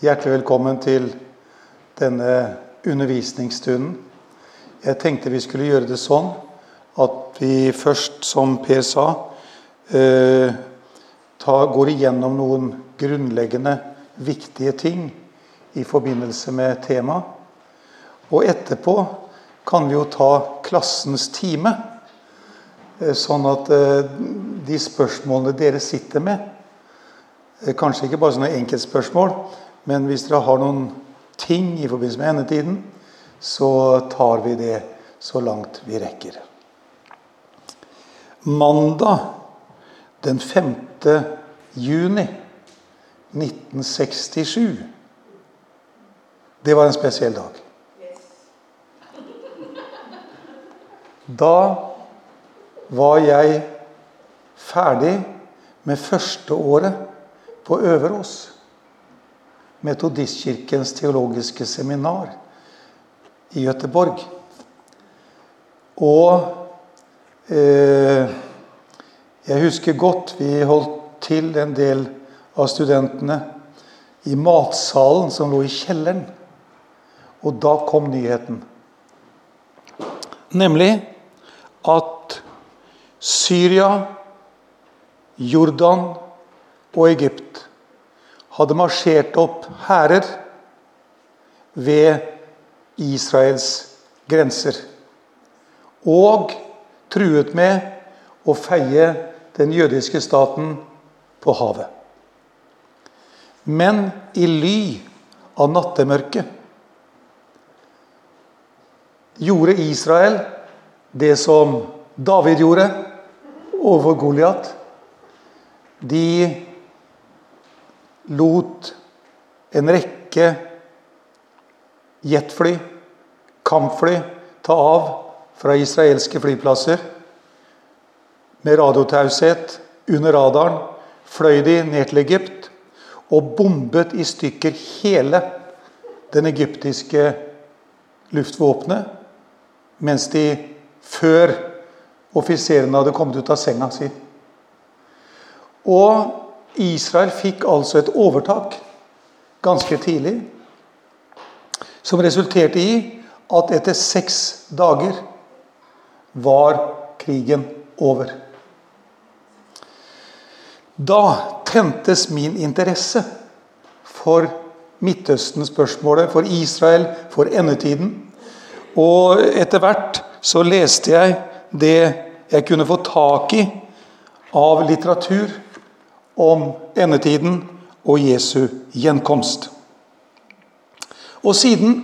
Hjertelig velkommen til denne undervisningsstunden. Jeg tenkte vi skulle gjøre det sånn at vi først, som Per sa, eh, går igjennom noen grunnleggende, viktige ting i forbindelse med temaet. Og etterpå kan vi jo ta klassens time, eh, sånn at eh, de spørsmålene dere sitter med Kanskje ikke bare sånne enkeltspørsmål, men hvis dere har noen ting i forbindelse med endetiden, så tar vi det så langt vi rekker. Mandag den 5. juni 1967. Det var en spesiell dag. Da var jeg ferdig med første året på Øverås. Metodistkirkens teologiske seminar i Gøteborg. Og eh, jeg husker godt vi holdt til en del av studentene i matsalen som lå i kjelleren. Og da kom nyheten. Nemlig at Syria, Jordan og Egypt hadde marsjert opp hærer ved Israels grenser. Og truet med å feie den jødiske staten på havet. Men i ly av nattemørket gjorde Israel det som David gjorde overfor Goliat. De lot en rekke jetfly, kampfly, ta av fra israelske flyplasser. Med radiotaushet under radaren fløy de ned til Egypt og bombet i stykker hele den egyptiske luftvåpenet, mens de før offiserene hadde kommet ut av senga si. Og Israel fikk altså et overtak ganske tidlig, som resulterte i at etter seks dager var krigen over. Da tentes min interesse for Midtøsten-spørsmålet, for Israel, for endetiden. Og etter hvert så leste jeg det jeg kunne få tak i av litteratur om endetiden og Jesu gjenkomst. Og siden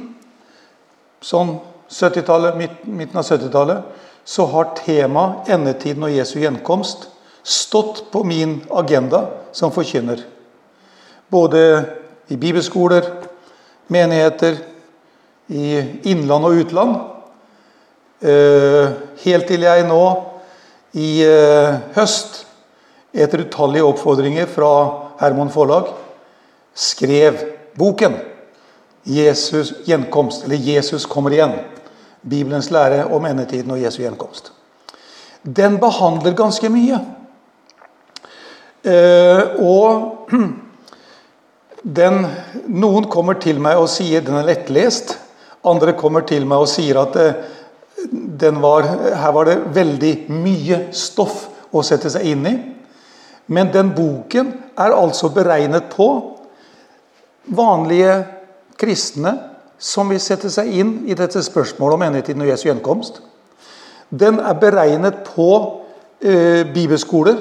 sånn midten av 70-tallet, så har temaet endetiden og Jesu gjenkomst stått på min agenda som forkynner. Både i bibelskoler, menigheter, i innland og utland. Eh, helt til jeg nå i eh, høst etter utallige oppfordringer fra Hermon Forlag, skrev boken 'Jesus gjenkomst', eller 'Jesus kommer igjen'. Bibelens lære om endetiden og Jesu gjenkomst. Den behandler ganske mye. Eh, og den, noen kommer til meg og sier den er lettlest. Andre kommer til meg og sier at eh, var, her var det veldig mye stoff å sette seg inn i. Men den boken er altså beregnet på vanlige kristne som vil sette seg inn i dette spørsmålet om endetiden og Jesu gjenkomst. Den er beregnet på eh, bibelskoler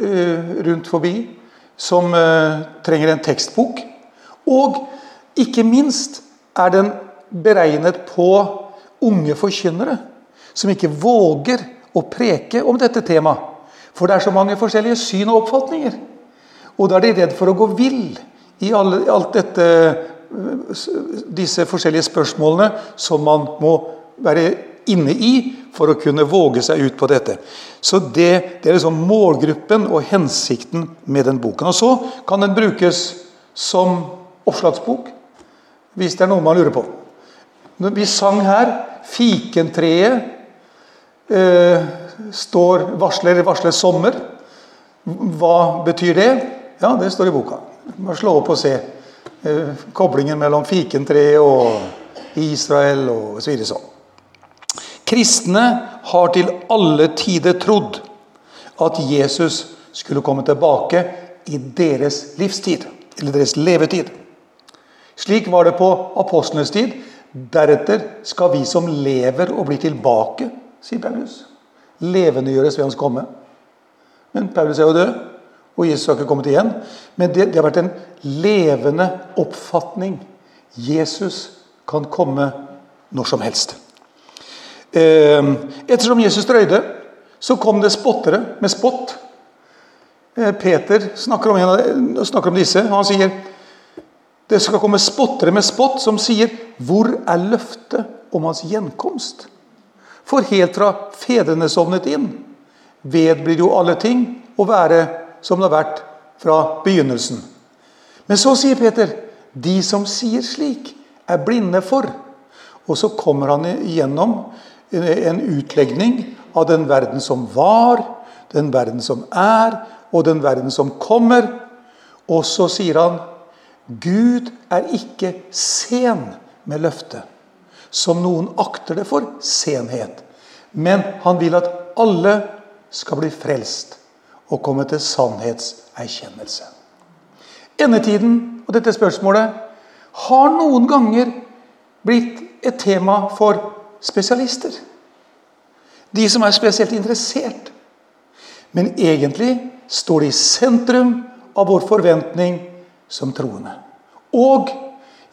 eh, rundt forbi som eh, trenger en tekstbok. Og ikke minst er den beregnet på unge forkynnere som ikke våger å preke om dette temaet. For det er så mange forskjellige syn og oppfatninger. Og da er de redd for å gå vill i alle, alt dette, disse forskjellige spørsmålene som man må være inne i for å kunne våge seg ut på dette. Så Det, det er liksom målgruppen og hensikten med den boken. Og Så kan den brukes som oppslagsbok, hvis det er noe man lurer på. Vi sang her 'Fikentreet'. Eh, står varsler, varsler sommer. Hva betyr det? Ja, det står i boka. Bare slå opp og se. eh, koblingen mellom fikentreet og Israel og så videre sånn. Kristne har til alle tider trodd at Jesus skulle komme tilbake i deres livstid, eller deres levetid. Slik var det på apostlenes tid. Deretter skal vi som lever og blir tilbake, sier Paulus. Levendegjøres ved hans komme. Men Paulus er jo død, og Jesus har ikke kommet igjen. Men det, det har vært en levende oppfatning. Jesus kan komme når som helst. Ehm, ettersom Jesus drøyde, så kom det spottere med spott. Eh, Peter snakker om, en, snakker om disse. Han sier det skal komme spottere med spott som sier 'Hvor er løftet om hans gjenkomst?' For helt fra fedrene sovnet inn, vedblir jo alle ting å være som det har vært fra begynnelsen. Men så sier Peter de som sier slik, er blinde for. Og så kommer han igjennom en utlegning av den verden som var, den verden som er, og den verden som kommer. Og så sier han Gud er ikke sen med løftet, som noen akter det for senhet. Men han vil at alle skal bli frelst og komme til sannhetserkjennelse. Endetiden og dette spørsmålet har noen ganger blitt et tema for spesialister. De som er spesielt interessert. Men egentlig står det i sentrum av vår forventning som troende. Og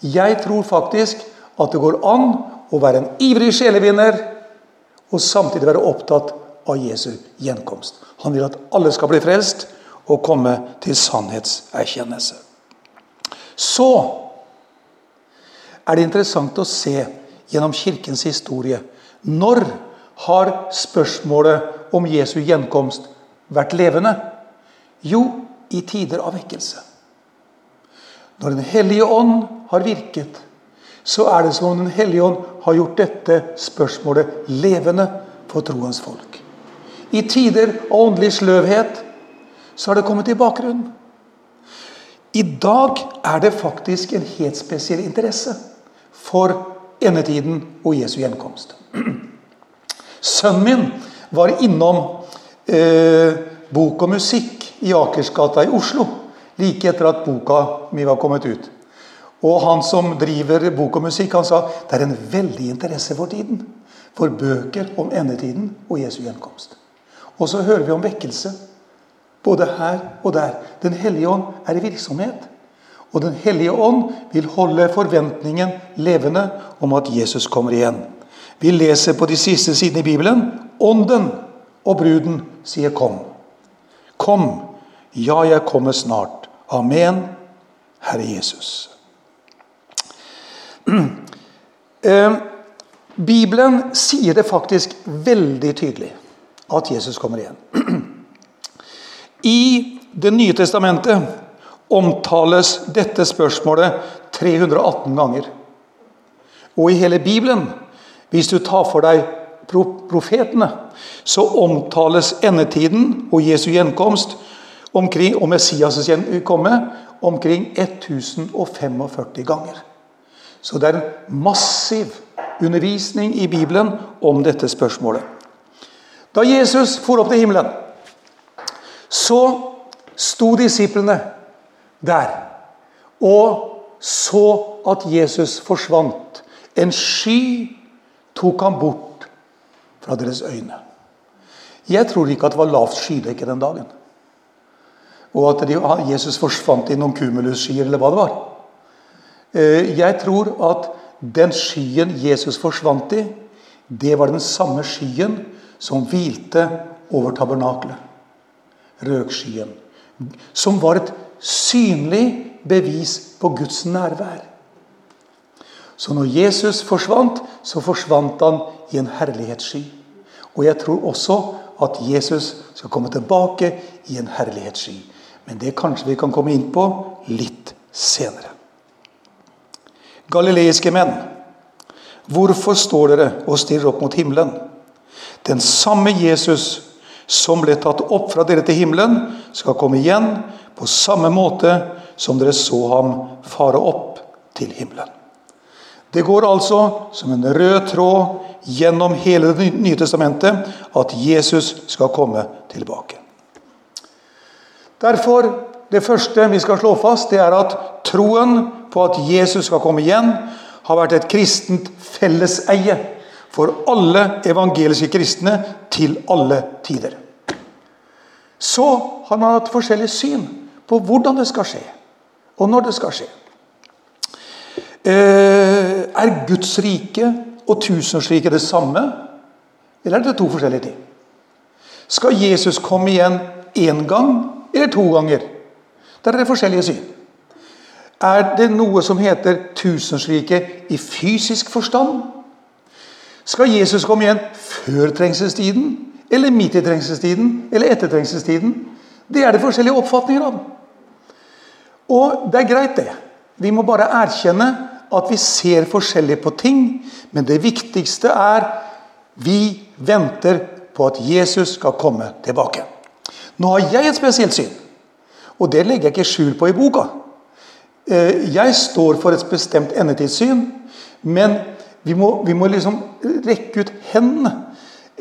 jeg tror faktisk at det går an å være en ivrig sjelevinner og samtidig være opptatt av Jesu gjenkomst. Han vil at alle skal bli frelst og komme til sannhetserkjennelse. Så er det interessant å se gjennom Kirkens historie når har spørsmålet om Jesu gjenkomst vært levende? Jo, i tider av vekkelse. Når Den hellige ånd har virket, så er det som om Den hellige ånd har gjort dette spørsmålet levende for troens folk. I tider av åndelig sløvhet så har det kommet i bakgrunnen. I dag er det faktisk en helt spesiell interesse for endetiden og Jesu gjenkomst. Sønnen min var innom eh, Bok og musikk i Akersgata i Oslo like etter at boka mi var kommet ut. Og han som driver bok og musikk, han sa det er en veldig interesse for tiden. For bøker om endetiden og Jesu gjenkomst. Og så hører vi om vekkelse. Både her og der. Den hellige ånd er i virksomhet. Og Den hellige ånd vil holde forventningen levende om at Jesus kommer igjen. Vi leser på de siste sidene i Bibelen Ånden og bruden sier 'kom'. Kom, ja, jeg kommer snart. Amen, Herre Jesus. Eh, Bibelen sier det faktisk veldig tydelig at Jesus kommer igjen. I Det nye testamentet omtales dette spørsmålet 318 ganger. Og i hele Bibelen, hvis du tar for deg profetene, så omtales endetiden og Jesu gjenkomst omkring, og Messias' komme omkring 1045 ganger. Så det er en massiv undervisning i Bibelen om dette spørsmålet. Da Jesus for opp til himmelen, så sto disiplene der og så at Jesus forsvant. En sky tok ham bort fra deres øyne. Jeg tror ikke at det var lavt skydekke den dagen. Og at Jesus forsvant i noen cumulusskyer, eller hva det var. Eh, jeg tror at den skyen Jesus forsvant i, det var den samme skyen som hvilte over tabernaklet. Røkskyen. Som var et synlig bevis på Guds nærvær. Så når Jesus forsvant, så forsvant han i en herlighetssky. Og jeg tror også at Jesus skal komme tilbake i en herlighetssky. Men det kanskje vi kan komme inn på litt senere. Galileiske menn, hvorfor står dere og stirrer opp mot himmelen? Den samme Jesus som ble tatt opp fra dere til himmelen, skal komme igjen på samme måte som dere så ham fare opp til himmelen. Det går altså som en rød tråd gjennom hele Det nye testamentet at Jesus skal komme tilbake. Derfor, Det første vi skal slå fast, det er at troen på at Jesus skal komme igjen, har vært et kristent felleseie for alle evangeliske kristne til alle tider. Så har man hatt forskjellig syn på hvordan det skal skje, og når det skal skje. Eh, er Guds rike og tusenårsriket det samme, eller er det to forskjellige ting? Skal Jesus komme igjen én gang eller to ganger? Der er det forskjellige syn. Er det noe som heter tusenslike i fysisk forstand? Skal Jesus komme igjen før trengselstiden, eller midt i trengselstiden, eller etter trengselstiden? Det er det forskjellige oppfatninger av. Og det er greit, det. Vi må bare erkjenne at vi ser forskjellig på ting, men det viktigste er vi venter på at Jesus skal komme tilbake. Nå har jeg et spesielt syn, og det legger jeg ikke skjul på i boka. Eh, jeg står for et bestemt endetidssyn, men vi må, vi må liksom rekke ut hendene.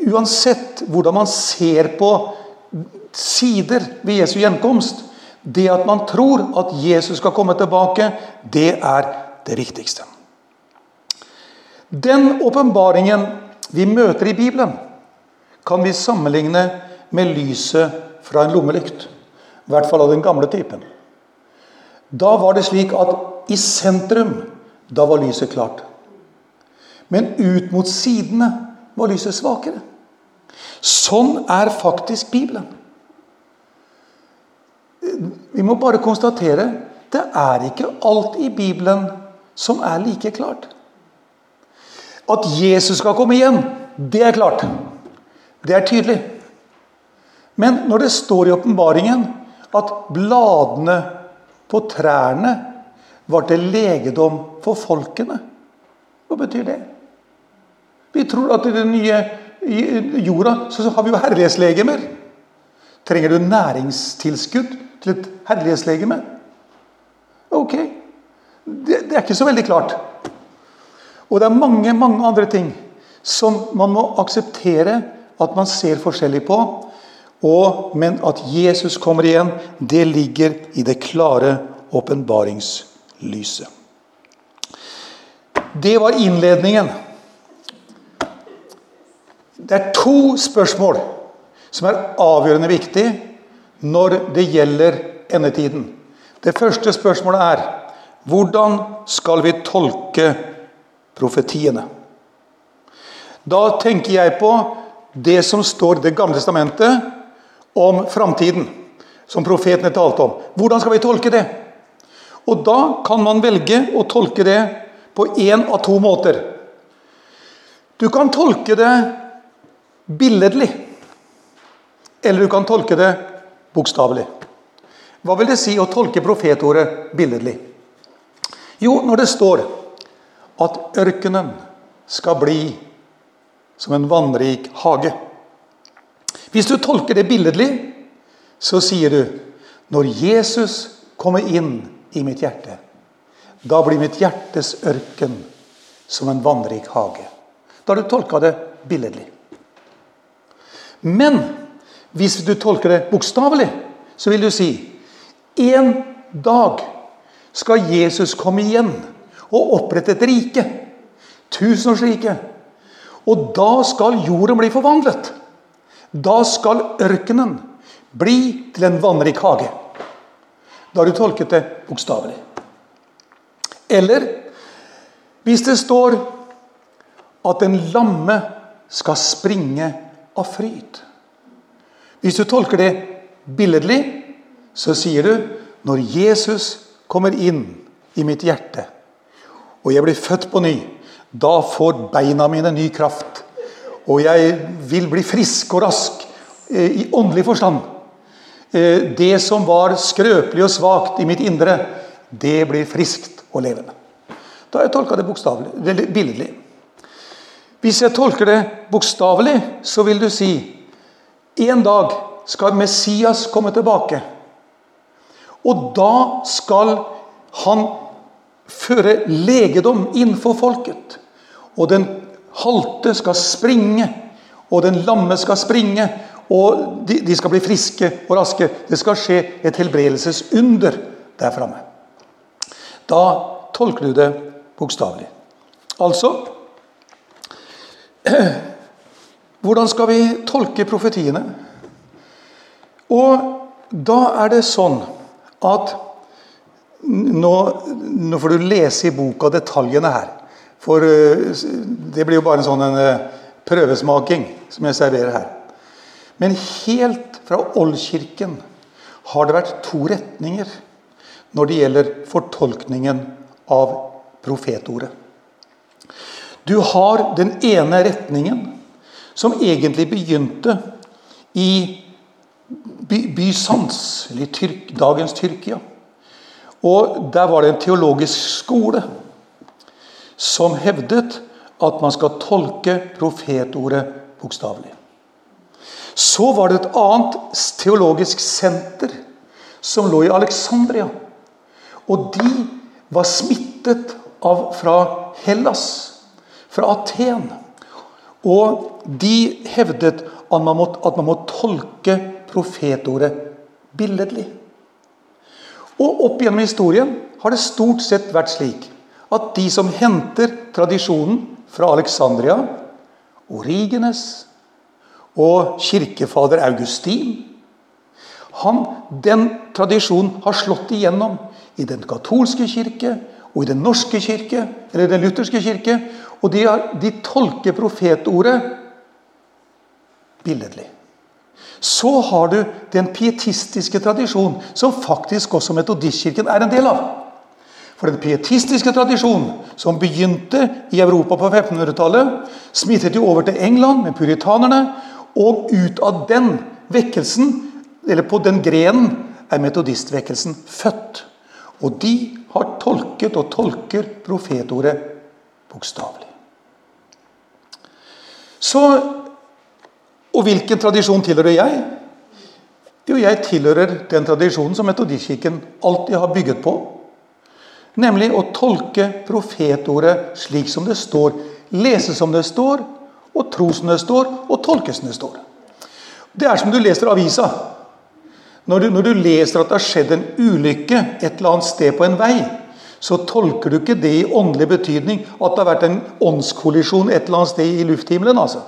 Uansett hvordan man ser på sider ved Jesu gjenkomst. Det at man tror at Jesus skal komme tilbake, det er det viktigste. Den åpenbaringen vi møter i Bibelen, kan vi sammenligne med lyset fra en lommelykt. I hvert fall av den gamle typen. Da var det slik at i sentrum, da var lyset klart. Men ut mot sidene var lyset svakere. Sånn er faktisk Bibelen. Vi må bare konstatere det er ikke alt i Bibelen som er like klart. At Jesus skal komme igjen, det er klart. Det er tydelig. Men når det står i åpenbaringen at bladene på trærne var til legedom for folkene, hva betyr det? Vi tror at i den nye jorda så har vi jo herlighetslegemer. Trenger du næringstilskudd til et herlighetslegeme? Ok, det, det, er ikke så veldig klart. Og det er mange, mange andre ting som man må akseptere at man ser forskjellig på. Og, men at Jesus kommer igjen, det ligger i det klare åpenbaringslyset. Det var innledningen. Det er to spørsmål som er avgjørende viktig når det gjelder endetiden. Det første spørsmålet er hvordan skal vi tolke profetiene? Da tenker jeg på det som står i Det gamle testamentet om framtiden. Som profetene talte om. Hvordan skal vi tolke det? Og Da kan man velge å tolke det på én av to måter. Du kan tolke det billedlig. Eller du kan tolke det bokstavelig. Hva vil det si å tolke profetordet billedlig? Jo, når det står at ørkenen skal bli som en vannrik hage. Hvis du tolker det billedlig, så sier du når Jesus kommer inn i mitt hjerte, da blir mitt hjertes ørken som en vannrik hage. Da har du tolka det billedlig. Men hvis du tolker det bokstavelig, så vil du si en dag skal Jesus komme igjen og opprette et rike. Tusenårsriket. Og da skal jorden bli forvandlet. Da skal ørkenen bli til en vannrik hage. Da har du tolket det bokstavelig. Eller hvis det står at en lamme skal springe av fryd. Hvis du tolker det billedlig, så sier du når Jesus kommer inn i mitt hjerte, og jeg blir født på ny, da får beina mine ny kraft. Og jeg vil bli frisk og rask eh, i åndelig forstand. Eh, det som var skrøpelig og svakt i mitt indre, det blir friskt og levende. Da har jeg tolka det bokstavelig, billedlig. Hvis jeg tolker det bokstavelig, så vil du si en dag skal Messias komme tilbake. Og da skal han føre legedom innenfor folket. Og den halte skal springe, og den lamme skal springe. Og de, de skal bli friske og raske. Det skal skje et helbredelsesunder der framme. Da tolker du det bokstavelig. Altså Hvordan skal vi tolke profetiene? Og da er det sånn at nå, nå, får du lese i boka detaljene her. For eh, det blir jo bare en sånn en eh, prøvesmaking som jeg serverer her. Men helt fra Oldkirken har det vært to retninger når det gjelder fortolkningen av profetordet. Du har den ene retningen, som egentlig begynte i Bysans, eller dagens Tyrkia. Og Der var det en teologisk skole som hevdet at man skal tolke profetordet bokstavelig. Så var det et annet teologisk senter som lå i Alexandria. Og de var smittet av, fra Hellas, fra Aten. Og de hevdet at man må, at man må tolke profetordet billedlig. Og opp gjennom historien har det stort sett vært slik at de som henter tradisjonen fra Alexandria, Origenes og kirkefader Augustin han, Den tradisjonen har slått igjennom i den katolske kirke og i den norske kirke, eller den lutherske kirke. Og de, har, de tolker profetordet billedlig. Så har du den pietistiske tradisjonen, som faktisk også metodistkirken er en del av. For den pietistiske tradisjonen, som begynte i Europa på 1500-tallet, smittet jo over til England med puritanerne, og ut av den vekkelsen, eller på den grenen, er metodistvekkelsen født. Og de har tolket og tolker profetordet bokstavelig. Så og hvilken tradisjon tilhører jeg? Jo, jeg tilhører den tradisjonen som metodistkirken alltid har bygget på. Nemlig å tolke profetordet slik som det står, lese som det står, og tro som det står, og tolke som det står. Det er som du leser avisa. Når du, når du leser at det har skjedd en ulykke et eller annet sted på en vei, så tolker du ikke det i åndelig betydning at det har vært en åndskollisjon et eller annet sted i lufthimmelen. altså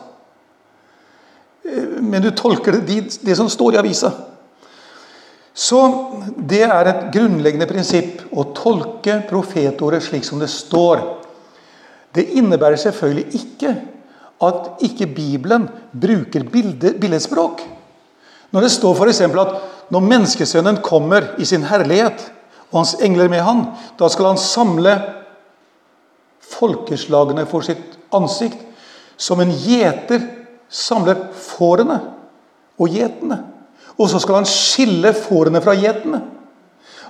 men du tolker det, det som står i avisa. Så det er et grunnleggende prinsipp å tolke profetordet slik som det står. Det innebærer selvfølgelig ikke at ikke Bibelen bruker billedspråk. Når det står f.eks. at når menneskesønnen kommer i sin herlighet, og hans engler med han, da skal han samle folkeslagene for sitt ansikt, som en gjeter samler fårene og gjetene. Og så skal han skille fårene fra gjetene.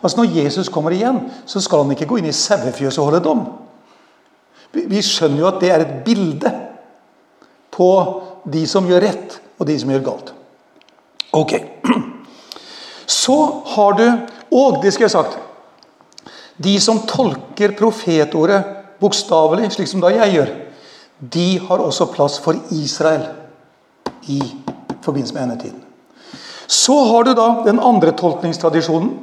Altså Når Jesus kommer igjen, så skal han ikke gå inn i sauefjøset og holde dom. Vi skjønner jo at det er et bilde på de som gjør rett, og de som gjør galt. Ok. Så har du Og det skal jeg ha sagt De som tolker profetordet bokstavelig, slik som da jeg gjør, de har også plass for Israel i forbindelse med endetiden. Så har du da den andre tolkningstradisjonen,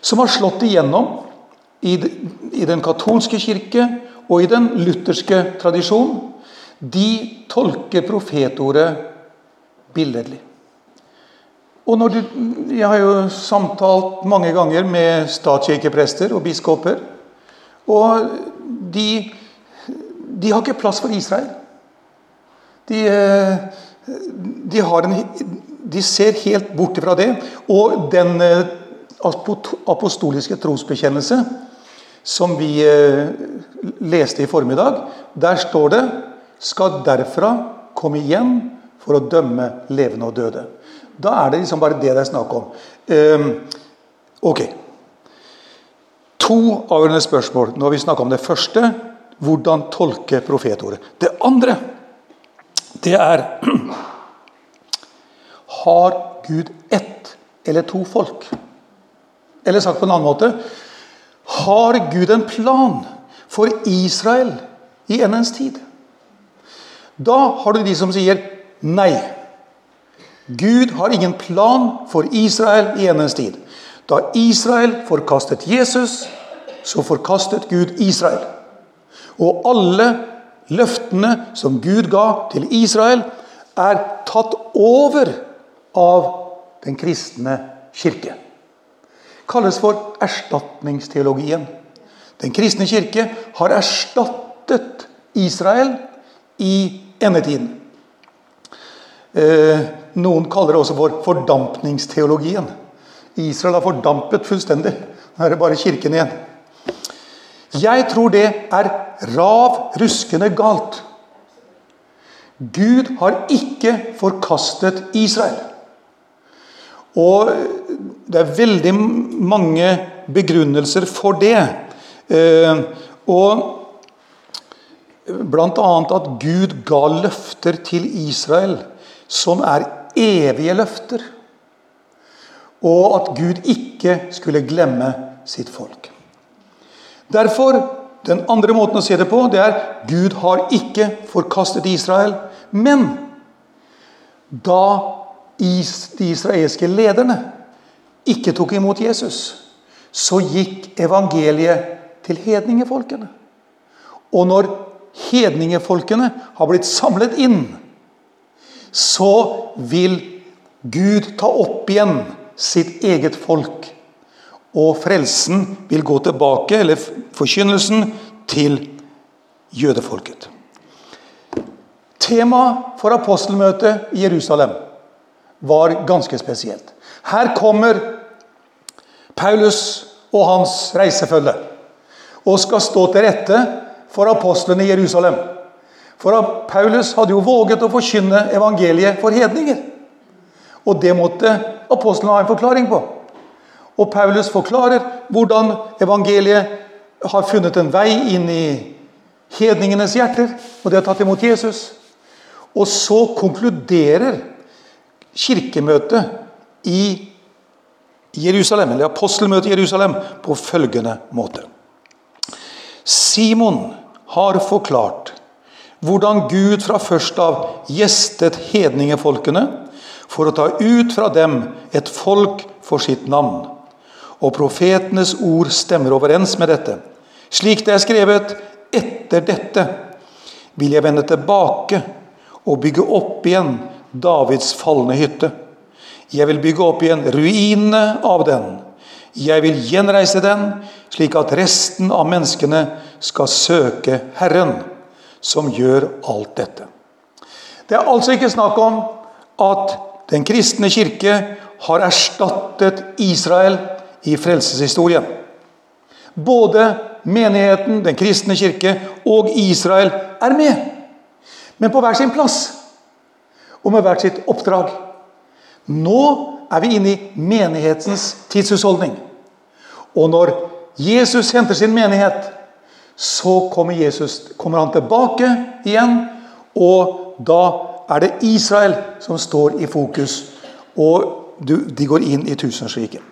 som har slått igjennom i, den katolske kirke og i den lutherske tradisjon. De tolker profetordet billedlig. Og du, Jeg har jo samtalt mange ganger med statskirkeprester og biskoper. Og de, de har ikke plass for Israel. De, de har en, de ser helt bort fra det. Og den eh, apostoliske trosbekjennelse som vi eh, leste i formiddag, der står det skal derfra komme igjen for å dømme levende og døde. Da er det liksom bare det det er snakk om. Um, ok. To avgjørende spørsmål. Nå har vi snakka om det første. Hvordan tolke profetordet. Det andre det er Har Gud ett eller to folk? Eller sagt på en annen måte Har Gud en plan for Israel i endens tid? Da har du de som sier nei. Gud har ingen plan for Israel i endens tid. Da Israel forkastet Jesus, så forkastet Gud Israel. Og alle løftene som Gud ga til Israel, er tatt over av den kristne kirke. Kalles for erstatningsteologien. Den kristne kirke har erstattet Israel i endetiden. Eh, noen kaller det også for fordampningsteologien. Israel har fordampet fullstendig. Nå er det bare kirken igjen. Jeg tror det er rav ruskende galt. Gud har ikke forkastet Israel. Og det er veldig mange begrunnelser for det. Eh, og Bl.a. at Gud ga løfter til Israel som er evige løfter. Og at Gud ikke skulle glemme sitt folk. Derfor, Den andre måten å se det på, det er Gud har ikke forkastet Israel. Men da de israelske lederne ikke tok imot Jesus, så gikk evangeliet til hedningefolkene. Og når hedningefolkene har blitt samlet inn, så vil Gud ta opp igjen sitt eget folk. Og frelsen vil gå tilbake, eller forkynnelsen, til jødefolket. Tema for apostelmøtet i Jerusalem var ganske spesielt. Her kommer Paulus og hans reisefølge og skal stå til rette for apostlene i Jerusalem. For Paulus hadde jo våget å forkynne evangeliet for hedninger. Og det måtte apostlene ha en forklaring på. Og Paulus forklarer hvordan evangeliet har funnet en vei inn i hedningenes hjerter, og de har tatt imot Jesus. Og så konkluderer kirkemøtet i Jerusalem, eller apostelmøtet i Jerusalem på følgende måte. Simon har forklart hvordan Gud fra først av gjestet hedningefolkene for å ta ut fra dem et folk for sitt navn. Og profetenes ord stemmer overens med dette. Slik det er skrevet, etter dette vil jeg vende tilbake og bygge opp igjen Davids falne hytte. Jeg vil bygge opp igjen ruinene av den jeg vil gjenreise den, slik at resten av menneskene skal søke Herren, som gjør alt dette. Det er altså ikke snakk om at den kristne kirke har erstattet Israel i frelseshistorien. Både menigheten, den kristne kirke og Israel er med, men på hver sin plass og med hvert sitt oppdrag. Nå er vi inne i menighetens tidshusholdning. Og når Jesus henter sin menighet, så kommer, Jesus, kommer han tilbake igjen. Og da er det Israel som står i fokus, og de går inn i tusenriket.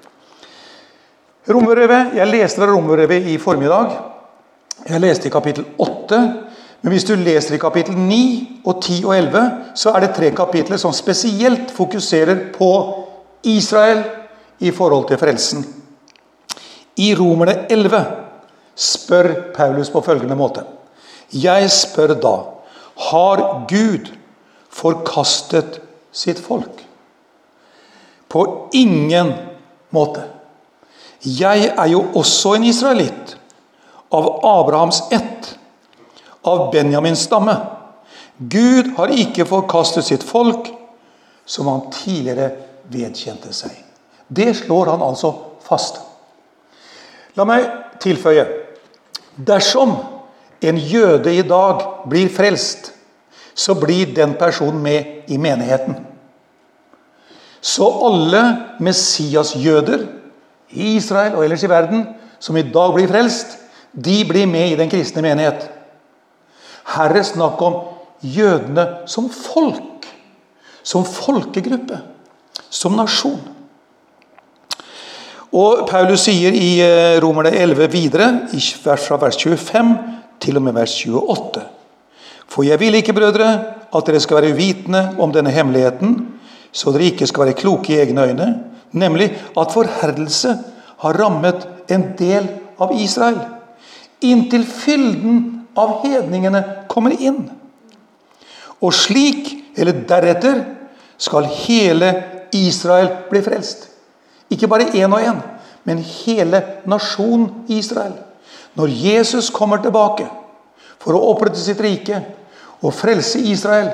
Romerbrevet, Jeg leste fra Romerbrevet i formiddag. Jeg leste i kapittel 8. Men hvis du leser i kapittel 9, og 10 og 11, så er det tre kapitler som spesielt fokuserer på Israel i forhold til frelsen. I Romerne 11 spør Paulus på følgende måte. Jeg spør da har Gud forkastet sitt folk? På ingen måte. Jeg er jo også en israelitt, av Abrahams ett, av Benjamins stamme. Gud har ikke forkastet sitt folk, som han tidligere vedkjente seg. Det slår han altså fast. La meg tilføye Dersom en jøde i dag blir frelst, så blir den personen med i menigheten. Så alle Messias-jøder i Israel og ellers i verden som i dag blir frelst, de blir med i den kristne menighet. Her er snakk om jødene som folk. Som folkegruppe. Som nasjon. Og Paulus sier i eh, Romerne 11 videre, fra vers 25 til og med vers 28. For jeg vil ikke, brødre, at dere skal være uvitende om denne hemmeligheten, så dere ikke skal være kloke i egne øyne, nemlig at forherdelse har rammet en del av Israel, inntil fylden av hedningene kommer inn. Og slik, eller deretter, skal hele Israel bli frelst. Ikke bare én og én, men hele nasjonen Israel. Når Jesus kommer tilbake for å opprette sitt rike og frelse Israel,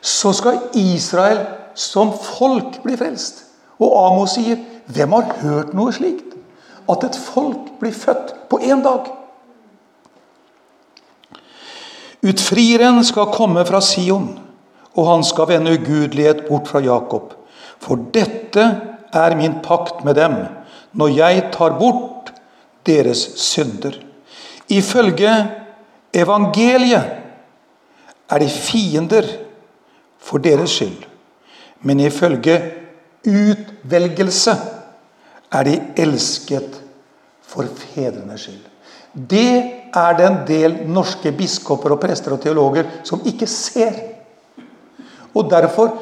så skal Israel som folk bli frelst. Og Amos sier, 'Hvem har hørt noe slikt?' At et folk blir født på én dag. Utfrieren skal komme fra Sion, og han skal vende ugudelighet bort fra Jakob. For dette er min pakt med dem, når jeg tar bort deres synder. Ifølge evangeliet er de fiender for deres skyld. Men ifølge utvelgelse er de elsket for fedrenes skyld. Det er det en del norske biskoper og prester og teologer som ikke ser. Og Derfor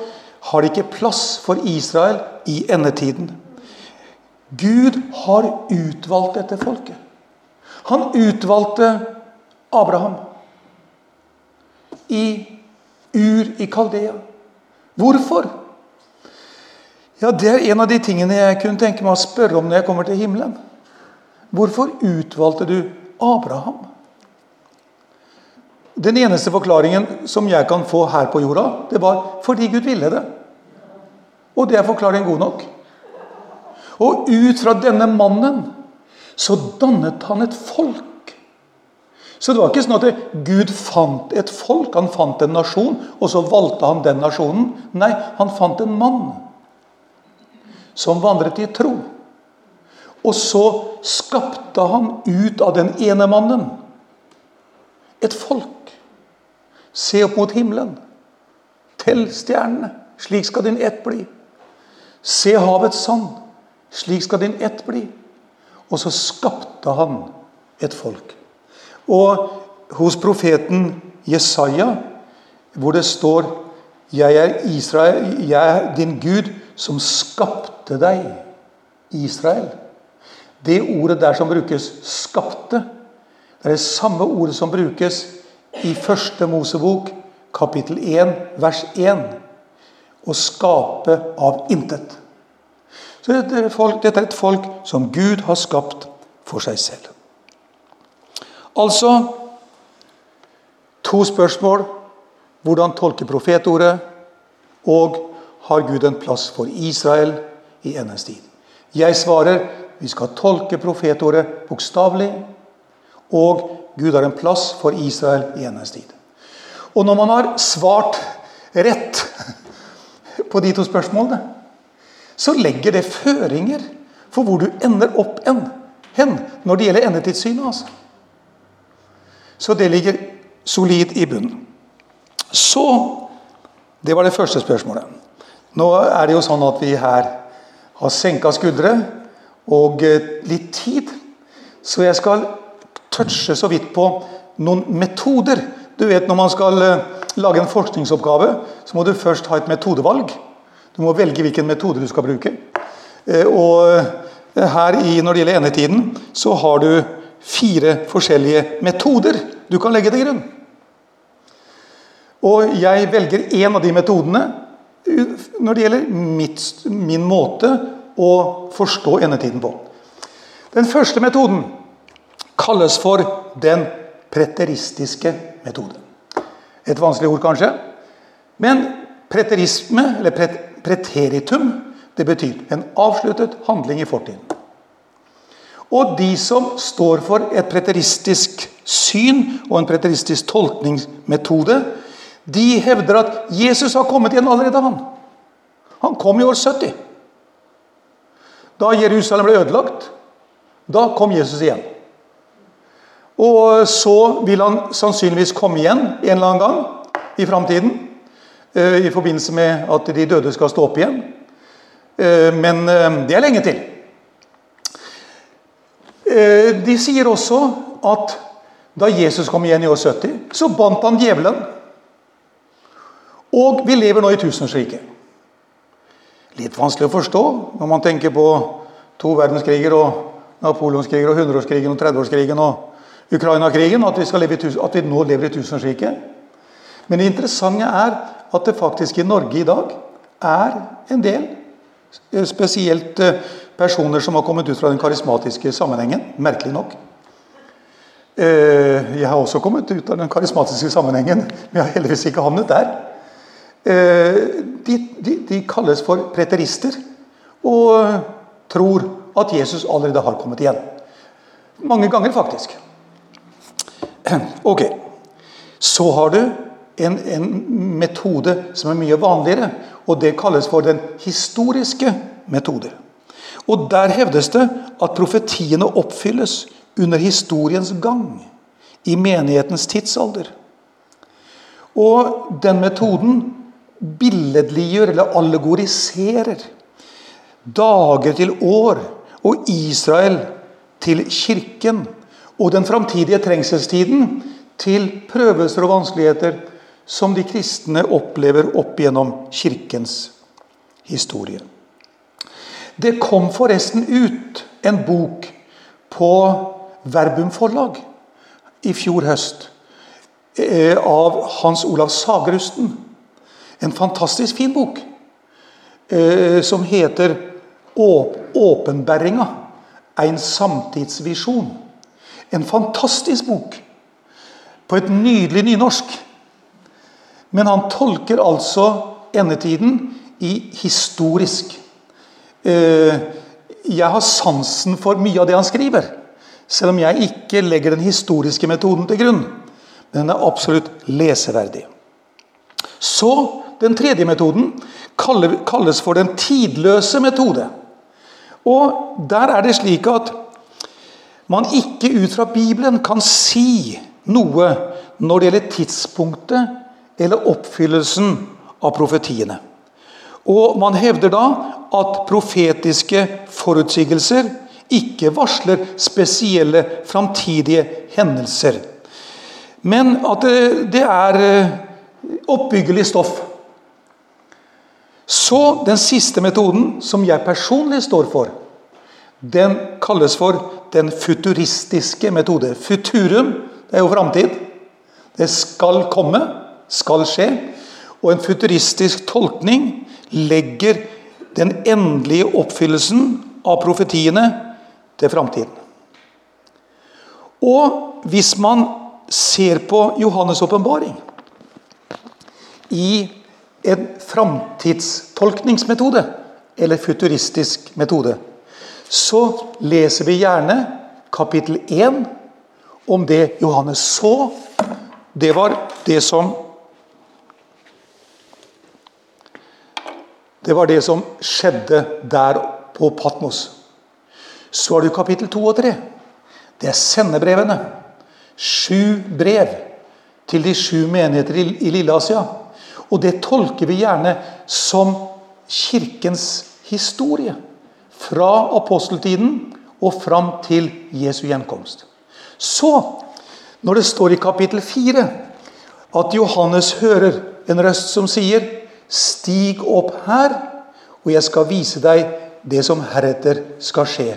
har det ikke plass for Israel i endetiden. Gud har utvalgt dette folket. Han utvalgte Abraham i Ur i Kaldea. Hvorfor? Ja, Det er en av de tingene jeg kunne tenke meg å spørre om når jeg kommer til himmelen. Hvorfor utvalgte du Abraham? Den eneste forklaringen som jeg kan få her på jorda, det var fordi Gud ville det. Og det er forklaringen god nok. Og ut fra denne mannen så dannet han et folk. Så det var ikke sånn at Gud fant et folk, han fant en nasjon, og så valgte han den nasjonen. Nei, han fant en mann som vandret i tro. Og så skapte han ut av den ene mannen et folk. Se opp mot himmelen. Tell stjernene. Slik skal din ett bli. Se havets sand. Slik skal din ett bli. Og så skapte han et folk. Og hos profeten Jesaja, hvor det står 'Jeg er Israel, jeg er din Gud, som skapte deg', Israel. Det ordet der som brukes 'skapte', det er det samme ordet som brukes i første Mosebok, kapittel 1, vers 1. Å skape av intet. Så dette er, folk, dette er et folk som Gud har skapt for seg selv. Altså to spørsmål. Hvordan tolke profetordet? Og har Gud en plass for Israel i endens tid? Jeg svarer vi skal tolke profetordet bokstavelig. Og Gud har en plass for Israel i endens tid. Og når man har svart rett på de to spørsmålene, så legger det føringer for hvor du ender opp en, hen når det gjelder endetidssynet. Altså. Så det ligger solid i bunnen. Så Det var det første spørsmålet. Nå er det jo sånn at vi her har senka skuldre og eh, litt tid. Så jeg skal touche så vidt på noen metoder. Du vet Når man skal eh, lage en forskningsoppgave, så må du først ha et metodevalg. Du må velge hvilken metode du skal bruke. Eh, og her i, Når det gjelder endetiden, så har du fire forskjellige metoder du kan legge til grunn. Og jeg velger én av de metodene når det gjelder mitt, min måte å forstå endetiden på. Den første metoden kalles for den preteristiske metode. Et vanskelig ord, kanskje. Men preterisme, eller preteritum, det betyr en avsluttet handling i fortiden. Og de som står for et preteristisk syn og en preteristisk tolkningsmetode, de hevder at Jesus har kommet igjen allerede, han. Han kom i år 70. Da Jerusalem ble ødelagt, da kom Jesus igjen. Og så vil han sannsynligvis komme igjen en eller annen gang i framtiden. Eh, I forbindelse med at de døde skal stå opp igjen. Eh, men eh, det er lenge til. De sier også at da Jesus kom igjen i år 70, så bandt han djevelen. Og vi lever nå i tusenårsriket. Litt vanskelig å forstå når man tenker på to verdenskriger og napoleonskriger og hundreårskrigen og 30-årskrigen og Ukraina-krigen, at, at, vi nå lever i tusenårsriket. Men det interessante er at det faktisk i Norge i dag er en del, eh, spesielt eh, personer som har kommet ut fra den karismatiske sammenhengen, merkelig nok. Eh, jeg har også kommet ut av den karismatiske sammenhengen, men jeg har heldigvis ikke havnet der. De, de, de kalles for preterister og tror at Jesus allerede har kommet igjen. Mange ganger, faktisk. Ok. Så har du en, en, metode som er mye vanligere, og det kalles for den historiske metode. Og Der hevdes det at profetiene oppfylles under historiens gang, i menighetens tidsalder. Og den metoden billedliggjør eller allegoriserer dager til år og Israel til kirken og den framtidige trengselstiden til prøvelser og vanskeligheter som de kristne opplever opp gjennom kirkens historie. Det kom forresten ut en bok på Verbum forlag i fjor høst eh, av Hans Olav Sagerusten. En fantastisk fin bok eh, som heter 'Åpenbæringa'. En samtidsvisjon. En fantastisk bok på et nydelig nynorsk. Men han tolker altså endetiden i historisk. Eh, jeg har sansen for mye av det han skriver, selv om jeg ikke legger den historiske metoden til grunn. Men den er absolutt leseverdig. Så den tredje metoden kalles for den tidløse metode. Og Der er det slik at man ikke ut fra Bibelen kan si noe når det gjelder tidspunktet eller oppfyllelsen av profetiene. Og Man hevder da at profetiske forutsigelser ikke varsler spesielle framtidige hendelser. Men at det, er eh, oppbyggelig stoff. Så den siste metoden, som jeg personlig står for, den kalles for den futuristiske metode. Futurum det er jo framtid. Det skal komme skal skje. Og en futuristisk tolkning legger den endelige oppfyllelsen av profetiene til framtiden. Og hvis man ser på Johannes' åpenbaring i en framtidstolkningsmetode, eller futuristisk metode, så leser vi gjerne kapittel 1 om det Johannes så. Det var det som Det var det som skjedde der på Patmos. Så har du kapittel 2 og 3. Det er sendebrevene. Sju brev til de sju menigheter i Lilleasia. Og det tolker vi gjerne som kirkens historie. Fra aposteltiden og fram til Jesu gjenkomst. Så, når det står i kapittel 4 at Johannes hører en røst som sier Stig opp her, og jeg skal vise deg det som heretter skal skje.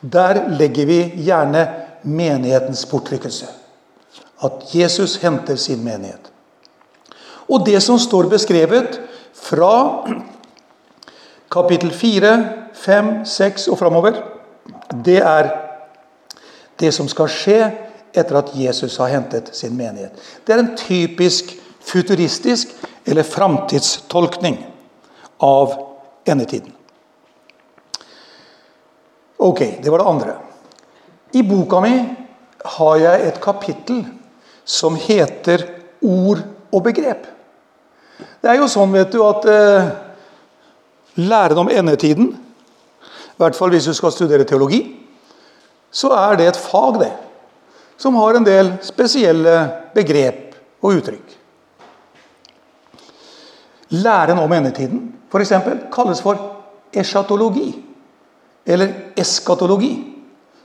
Der legger vi gjerne menighetens bortrykkelse. At Jesus henter sin menighet. Og det som står beskrevet fra kapittel 4, 5, 6 og framover, det er det som skal skje etter at Jesus har hentet sin menighet. Det er en typisk futuristisk eller framtidstolkning av endetiden. Ok, det var det andre. I boka mi har jeg et kapittel som heter 'Ord og begrep'. Det er jo sånn vet du, at eh, læren om endetiden, i hvert fall hvis du skal studere teologi, så er det et fag det, som har en del spesielle begrep og uttrykk. Læren om endetiden for eksempel, kalles for eschatologi. Eller eskatologi.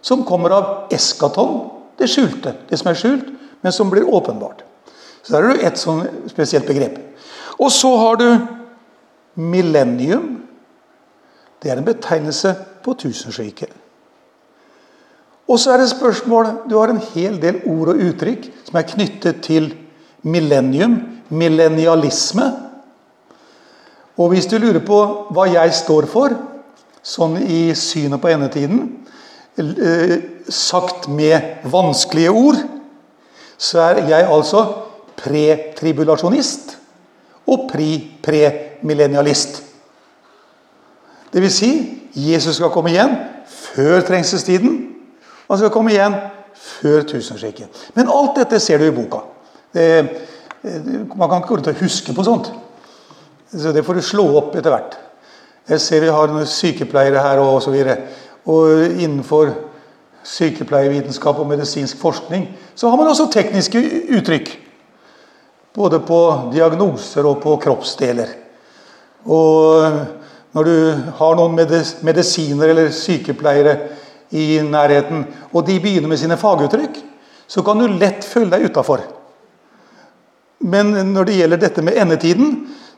som kommer av eskaton, det skjulte, det som er skjult, men som blir åpenbart. Så der er det et sånn spesielt begrep. Og så har du millennium. Det er en betegnelse på tusenriket. Og så er det spørsmål Du har en hel del ord og uttrykk som er knyttet til millennium, millennialisme. Og hvis du lurer på hva jeg står for, sånn i synet på endetiden, eh, sagt med vanskelige ord, så er jeg altså pretribulasjonist og pre-premillennialist. Vil si, Jesus skal komme igjen før trengselstiden. Og han skal komme igjen før tusenårsriket. Men alt dette ser du i boka. Det, man kan ikke gå rundt og huske på sånt. Så det får du slå opp etter hvert. Jeg ser vi har noen sykepleiere her og osv. Og innenfor sykepleievitenskap og medisinsk forskning så har man også tekniske uttrykk. Både på diagnoser og på kroppsdeler. Og når du har noen medisiner eller sykepleiere i nærheten, og de begynner med sine faguttrykk, så kan du lett føle deg utafor. Men når det gjelder dette med endetiden,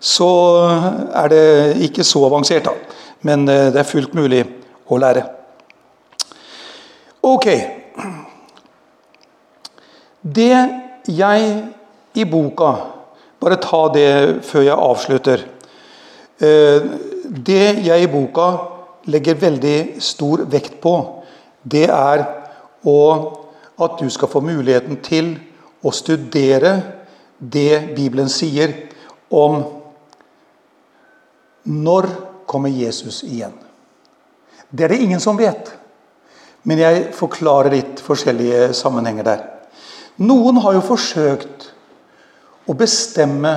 så er det ikke så avansert. da. Men eh, det er fullt mulig å lære. Ok. Det jeg i boka Bare ta det før jeg avslutter. Eh, det jeg i boka legger veldig stor vekt på, det er at du skal få muligheten til å studere det Bibelen sier om når kommer Jesus igjen. Det er det ingen som vet. Men jeg forklarer litt forskjellige sammenhenger der. Noen har jo forsøkt å bestemme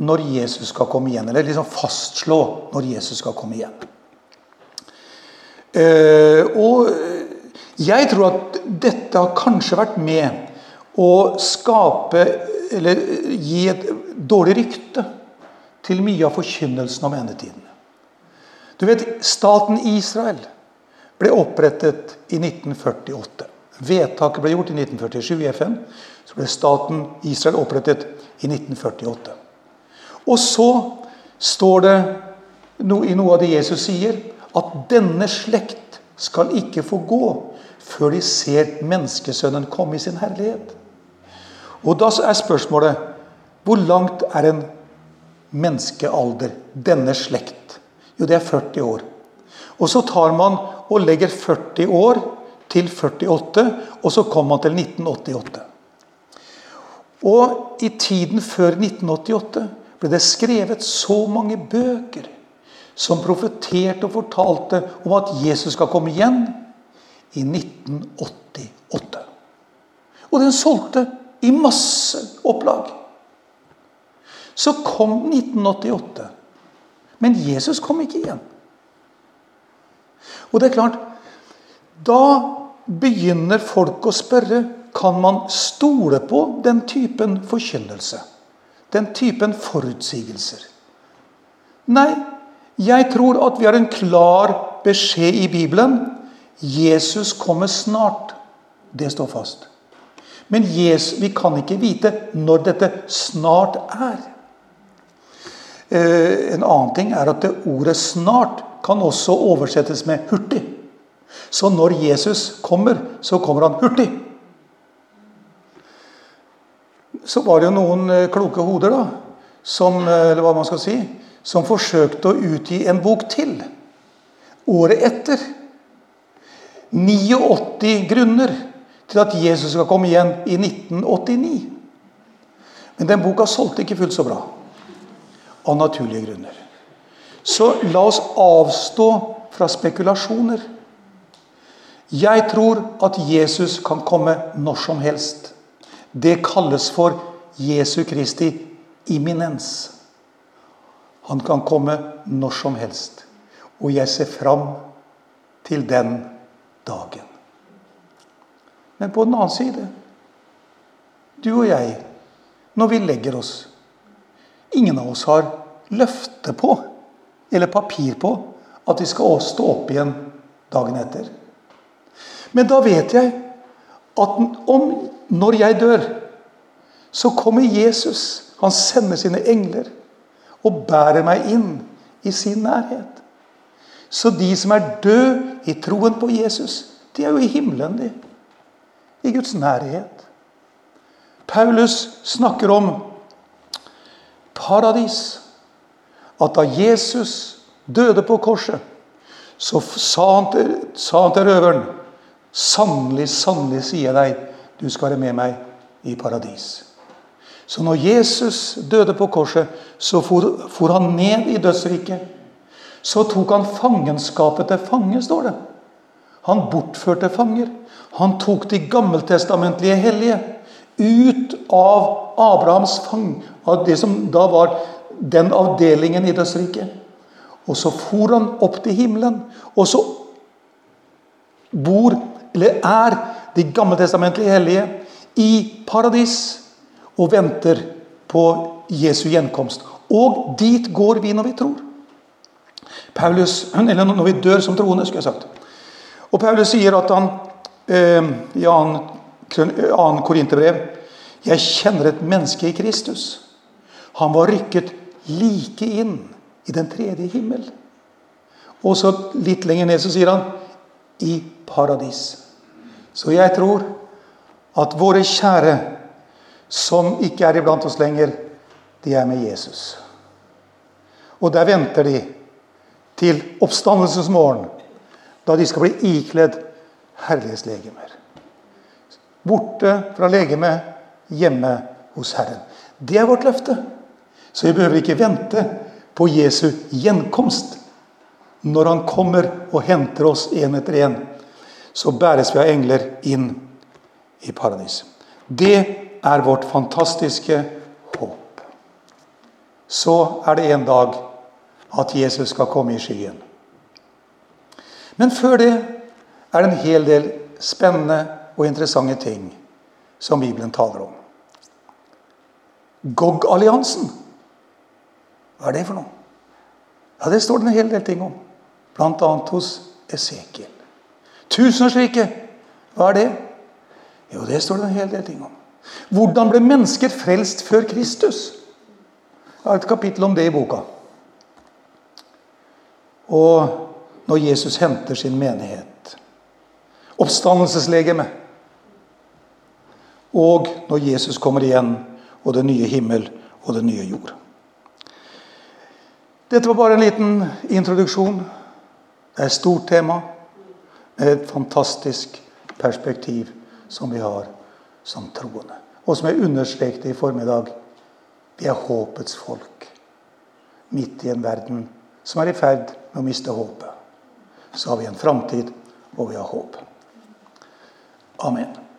når Jesus skal komme igjen. Eller liksom fastslå når Jesus skal komme igjen. Eh, og jeg tror at dette har kanskje vært med å skape Eller gi et dårlig rykte til mye av forkynnelsen om endetiden. Du vet, staten Israel ble opprettet i 1948. Vedtaket ble gjort i 1947 i FN. Så ble staten Israel opprettet i 1948. Og så står det i noe av det Jesus sier, at denne slekt skal ikke få gå før de ser menneskesønnen komme i sin herlighet. Og Da er spørsmålet hvor langt er en menneskealder, denne slekt? Jo, det er 40 år. Og så tar man og legger 40 år til 48, og så kom han til 1988. Og i tiden før 1988 ble det skrevet så mange bøker som profeterte og fortalte om at Jesus skal komme igjen i 1988. Og den solgte i masse opplag. Så kom 1988. Men Jesus kom ikke igjen. Og det er klart, Da begynner folk å spørre kan man stole på den typen forkynnelse. Den typen forutsigelser. Nei, jeg tror at vi har en klar beskjed i Bibelen. Jesus kommer snart. Det står fast. Men Jesus, vi kan ikke vite når dette snart er. Eh, en annen ting er at det ordet 'snart' kan også oversettes med 'hurtig'. Så når Jesus kommer, så kommer han hurtig. Så var det jo noen eh, kloke hoder da, som, eh, eller hva man skal si, som forsøkte å utgi en bok til året etter. 89 grunner til at Jesus skal komme igjen i 1989. Men den boka solgte ikke fullt så bra. Av naturlige grunner. Så la oss avstå fra spekulasjoner. Jeg tror at Jesus kan komme når som helst. Det kalles for Jesu Kristi imminens. Han kan komme når som helst. Og jeg ser fram til den dagen. Men på den annen side Du og jeg, når vi legger oss Ingen av oss har løfte på eller papir på at vi skal stå opp igjen dagen etter. Men da vet jeg at om, når jeg dør, så kommer Jesus. Han sender sine engler og bærer meg inn i sin nærhet. Så de som er døde i troen på Jesus, de er jo i himmelen, de. I Guds nærhet. Paulus snakker om paradis. At da Jesus døde på korset, så sa han til, sa han til røveren Sannelig, sannelig sier jeg deg, du skal være med meg i paradis. Så når Jesus døde på korset, så for, for han ned i dødsriket. Så tok han fangenskapet til fange, står det. Han bortførte fanger. Han tok de gammeltestamentlige hellige ut av Abrahams fang, av det som da var den avdelingen i dødsriket. Og så for han opp til himmelen. Og så bor, eller er, de gammeltestamentlige hellige i paradis og venter på Jesu gjenkomst. Og dit går vi når vi tror. Paulus, eller når vi dør som troende, skulle jeg sagt. Og Paulus sier at han eh, i 2. Korinterbrev Jeg kjenner et menneske i Kristus. Han var rykket like inn i den tredje himmel. Og så litt lenger ned så sier han i paradis. Så jeg tror at våre kjære som ikke er iblant oss lenger, de er med Jesus. Og der venter de til oppstandelsens morgen, da de skal bli ikledd herlighetslegemer. Borte fra legemet, hjemme hos Herren. Det er vårt løfte. Så vi behøver ikke vente på Jesu gjenkomst. Når han kommer og henter oss én etter én, så bæres vi av engler inn i paradis. Det er vårt fantastiske håp. Så er det en dag at Jesus skal komme i skyen. Men før det er det en hel del spennende og interessante ting som Bibelen taler om. Gog-alliansen. Hva er det for noe? Ja, Det står det en hel del ting om. Bl.a. hos Esekiel. Tusenårsriket. Hva er det? Jo, det står det en hel del ting om. Hvordan ble mennesker frelst før Kristus? Jeg har et kapittel om det i boka. Og når Jesus henter sin menighet. Oppstandelseslegeme. Og når Jesus kommer igjen, og det nye himmel og det nye jord. Dette var bare en liten introduksjon. Det er et stort tema et fantastisk perspektiv som vi har som troende. Og som jeg understrekte i formiddag vi er håpets folk. Midt i en verden som er i ferd med å miste håpet. Så har vi en framtid, og vi har håp. Amen.